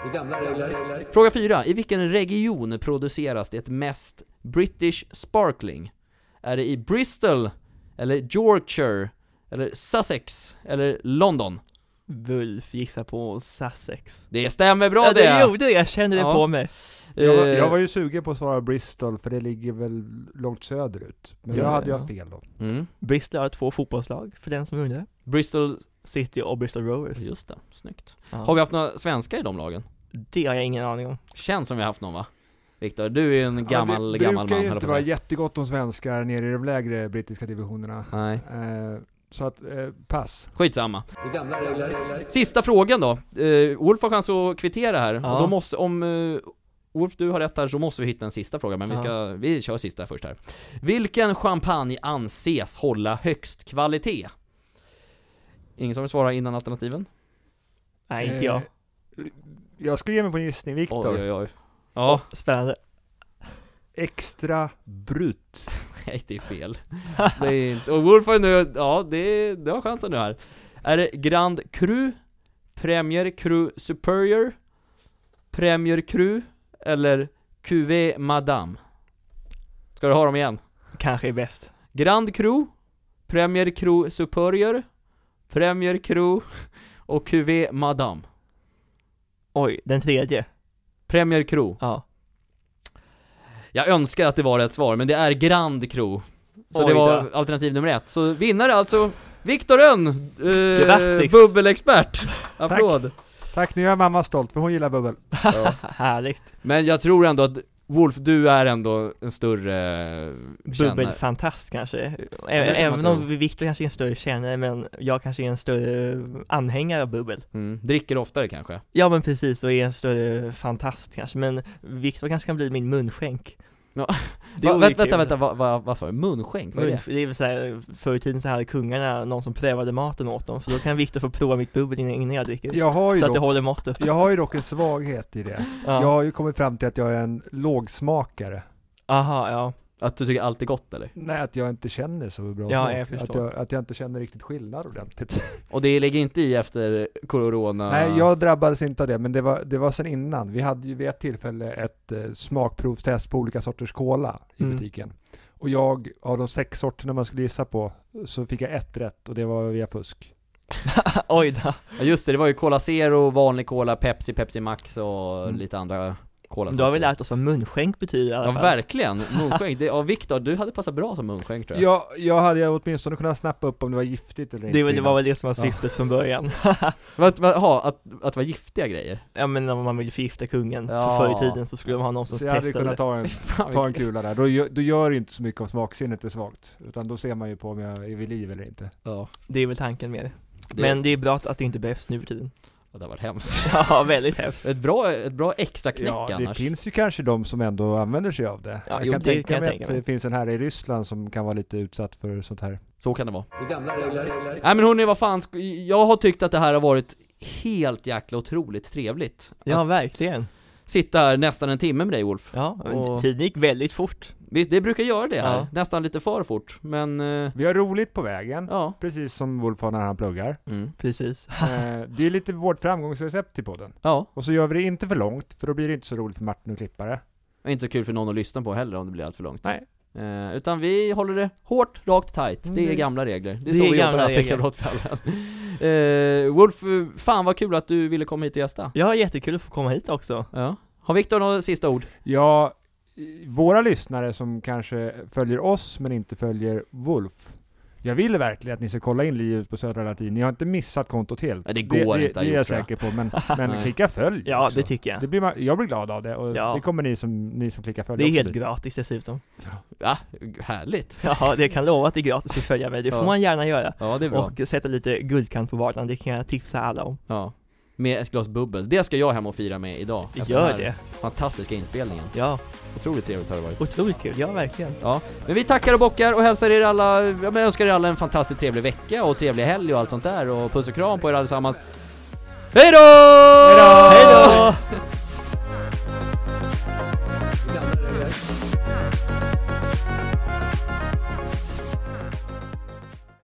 Fråga 4. I vilken region produceras det mest British Sparkling? Är det i Bristol, eller Yorkshire, eller Sussex, eller London? Wulf gissar på Sussex. Det stämmer bra ja, det! det gjorde det, jag kände det Ja. på mig. Jag, var- Eh, jag var ju sugen på att svara Bristol, för det ligger väl långt söderut. Men Ja, jag hade ja. jag fel då. mm. Bristol har två fotbollslag, för den som undrar. Bristol, City och Bristol Rovers. just det, snyggt. Ja. Har vi haft några svenskar i de lagen? Det har jag ingen aning om. Känns som vi har haft någon va? Viktor, du är ju en gammal, det gammal man brukar ju inte vara jättegott om svenskar nere i de lägre brittiska divisionerna. Nej, Eh, så att, eh, pass. skitsamma. Sista frågan då. Uh, Wolf har chans att kvittera här, Ja. och då måste, om uh, Wolf du har rätt här så måste vi hitta en sista fråga, men vi ska, vi kör sista först här. Vilken champagne anses hålla högst kvalitet? Ingen som vill svara innan alternativen? Nej, inte Eh, jag. Jag ska ge mig på en gissning, Viktor. Oj oj oj. Ja, Spännande. Extra brut. nej det är fel. Det är inte, och Wolf har nu, ja det, det har chansen nu här. Är det Grand Cru, Premier Cru Superior, Premier Cru eller Cuvée Madame? Ska du ha dem igen? Kanske är bäst. Grand Cru, Premier Cru Superior, Premier Cru och Cuvée Madame. Oj, den tredje. Premier Cru. Ja. Jag önskar att det var rätt svar, men det är Grand Cru. Så Oj det då. var alternativ nummer ett. Så vinnare alltså, Viktor Önn! Eh, Grattis. bubbelexpert! Applåd! Tack, nu är jag mamma stolt, för hon gillar bubbel. Ja. Härligt. Men jag tror ändå att Wolf, du är ändå en större kännare. Bubbelfantast kanske. Ä- Även om Viktor kanske är en större kännare, men jag kanske är en större anhängare av bubbel. Mm. Dricker oftare kanske? Ja men precis, och är en större fantast kanske, men Viktor kanske kan bli min munskänk. Ja. Det Va, vore vänta, vänta, vänta, vad, vad, vad sa du? Munskänk? Vad är det? det är väl såhär, förr i tiden så hade kungarna någon som prövade maten åt dem, så då kan Viktor få prova mitt bubbel innan, jag dricker. Jag har, ju så att det dock, håller måttet. jag har ju dock en svaghet i det. Ja. Jag har ju kommit fram till att jag är en lågsmakare. Aha, ja. Att du tycker allt är gott eller? Nej, att jag inte känner så bra Ja, smak. jag Att jag, att jag inte känner riktigt skillnad ordentligt. Och det ligger inte i efter corona? Nej, jag drabbades inte av det, men det var, det var sen innan. Vi hade ju vid ett tillfälle ett eh, smakprovstest på olika sorters cola i Mm. butiken. Och jag, av de sex sorterna man skulle gissa på, så fick jag ett rätt och det var via fusk. Oj då. Ja just det, det var ju Cola Zero, vanlig Cola, Pepsi, Pepsi Max och Mm. lite andra Då har vi lärt oss vad munskänk betyder i alla Ja fall. verkligen, munskänk. Det, ja Viktor, du hade passat bra som munskänk tror jag. Jag, jag hade ju åtminstone kunnat snappa upp om det var giftigt eller inte. Det, det var väl det som var Ja. syftet från början. Vad, vad, ha, att, att vara giftiga grejer? ja men om man vill förgifta kungen Ja. för förr i tiden så skulle man ha någon som Så jag hade testade kunnat det. ta en, Fan, ta en kula där. Då, gör- då gör det inte så mycket om smaksinnet är svagt. Utan då ser man ju på om jag är vid liv eller inte. Ja, Det är väl tanken med det. det, Men det är bra att det inte behövs nu för tiden. Ja, det har varit hemskt. Ja, väldigt hemskt. Ett bra, ett bra extra knäck Ja, det annars. finns ju kanske de som ändå använder sig av det. Ja, jag jo, kan det tänka kan jag mig tänka att mig. det finns en här i Ryssland som kan vara lite utsatt för sånt här. Så kan det vara. Det är gamla regler. Nej men hörni, vad fan, sk- jag har tyckt att det här har varit helt jäkla otroligt trevligt. Ja, att verkligen. Sitta här nästan en timme med dig Wolf. Ja, Och- tiden gick väldigt fort. Visst, det brukar göra det här. Ja. Nästan lite för fort, men eh, Vi har roligt på vägen, ja. precis som Wolf har när han pluggar. Mm. Precis. Eh, det är lite vårt framgångsrecept till podden. Ja, Och så gör vi det inte för långt, för då blir det inte så roligt för Martin att klippa det. och inte så kul för någon att lyssna på heller om det blir allt för långt. Nej. Eh, utan vi håller det hårt, rakt, tight. Det är Mm. gamla regler. Det är Det så är vi jobbar gamla här på regler. Kamratfällan. eh, Wolf, fan vad kul att du ville komma hit och gästa. Ja, jättekul att få komma hit också. Ja. Har Viktor några sista ord? Ja, våra lyssnare som kanske följer oss men inte följer Wolf. Jag vill verkligen att ni ska kolla in livet på Södra Latin. Ni har inte missat kontot helt. Det går det, inte att Det är jag säker på, men, men klicka följ Ja, också. det tycker jag. det blir man, Jag blir glad av det och Ja. det kommer ni som, ni som klickar följ Det är också helt bli. gratis dessutom. Ja, härligt. Ja, det kan lova att det är gratis att följa mig. Det får Ja. man gärna göra. Ja, det är bra. Och sätta lite guldkant på vardagen, det kan jag tipsa alla om. Ja. Med ett glas bubbel. Det ska jag hem och fira med idag. Efter Gör det. Fantastiska inspelningen. Ja, Otroligt trevligt har det varit. otroligt kul. Ja, verkligen. Ja, men vi tackar och bockar och hälsar er alla, ja, men önskar er alla en fantastiskt trevlig vecka och trevlig helg och allt sånt där och puss och kram på er allesammans. Hej då! Hej då! Hej då!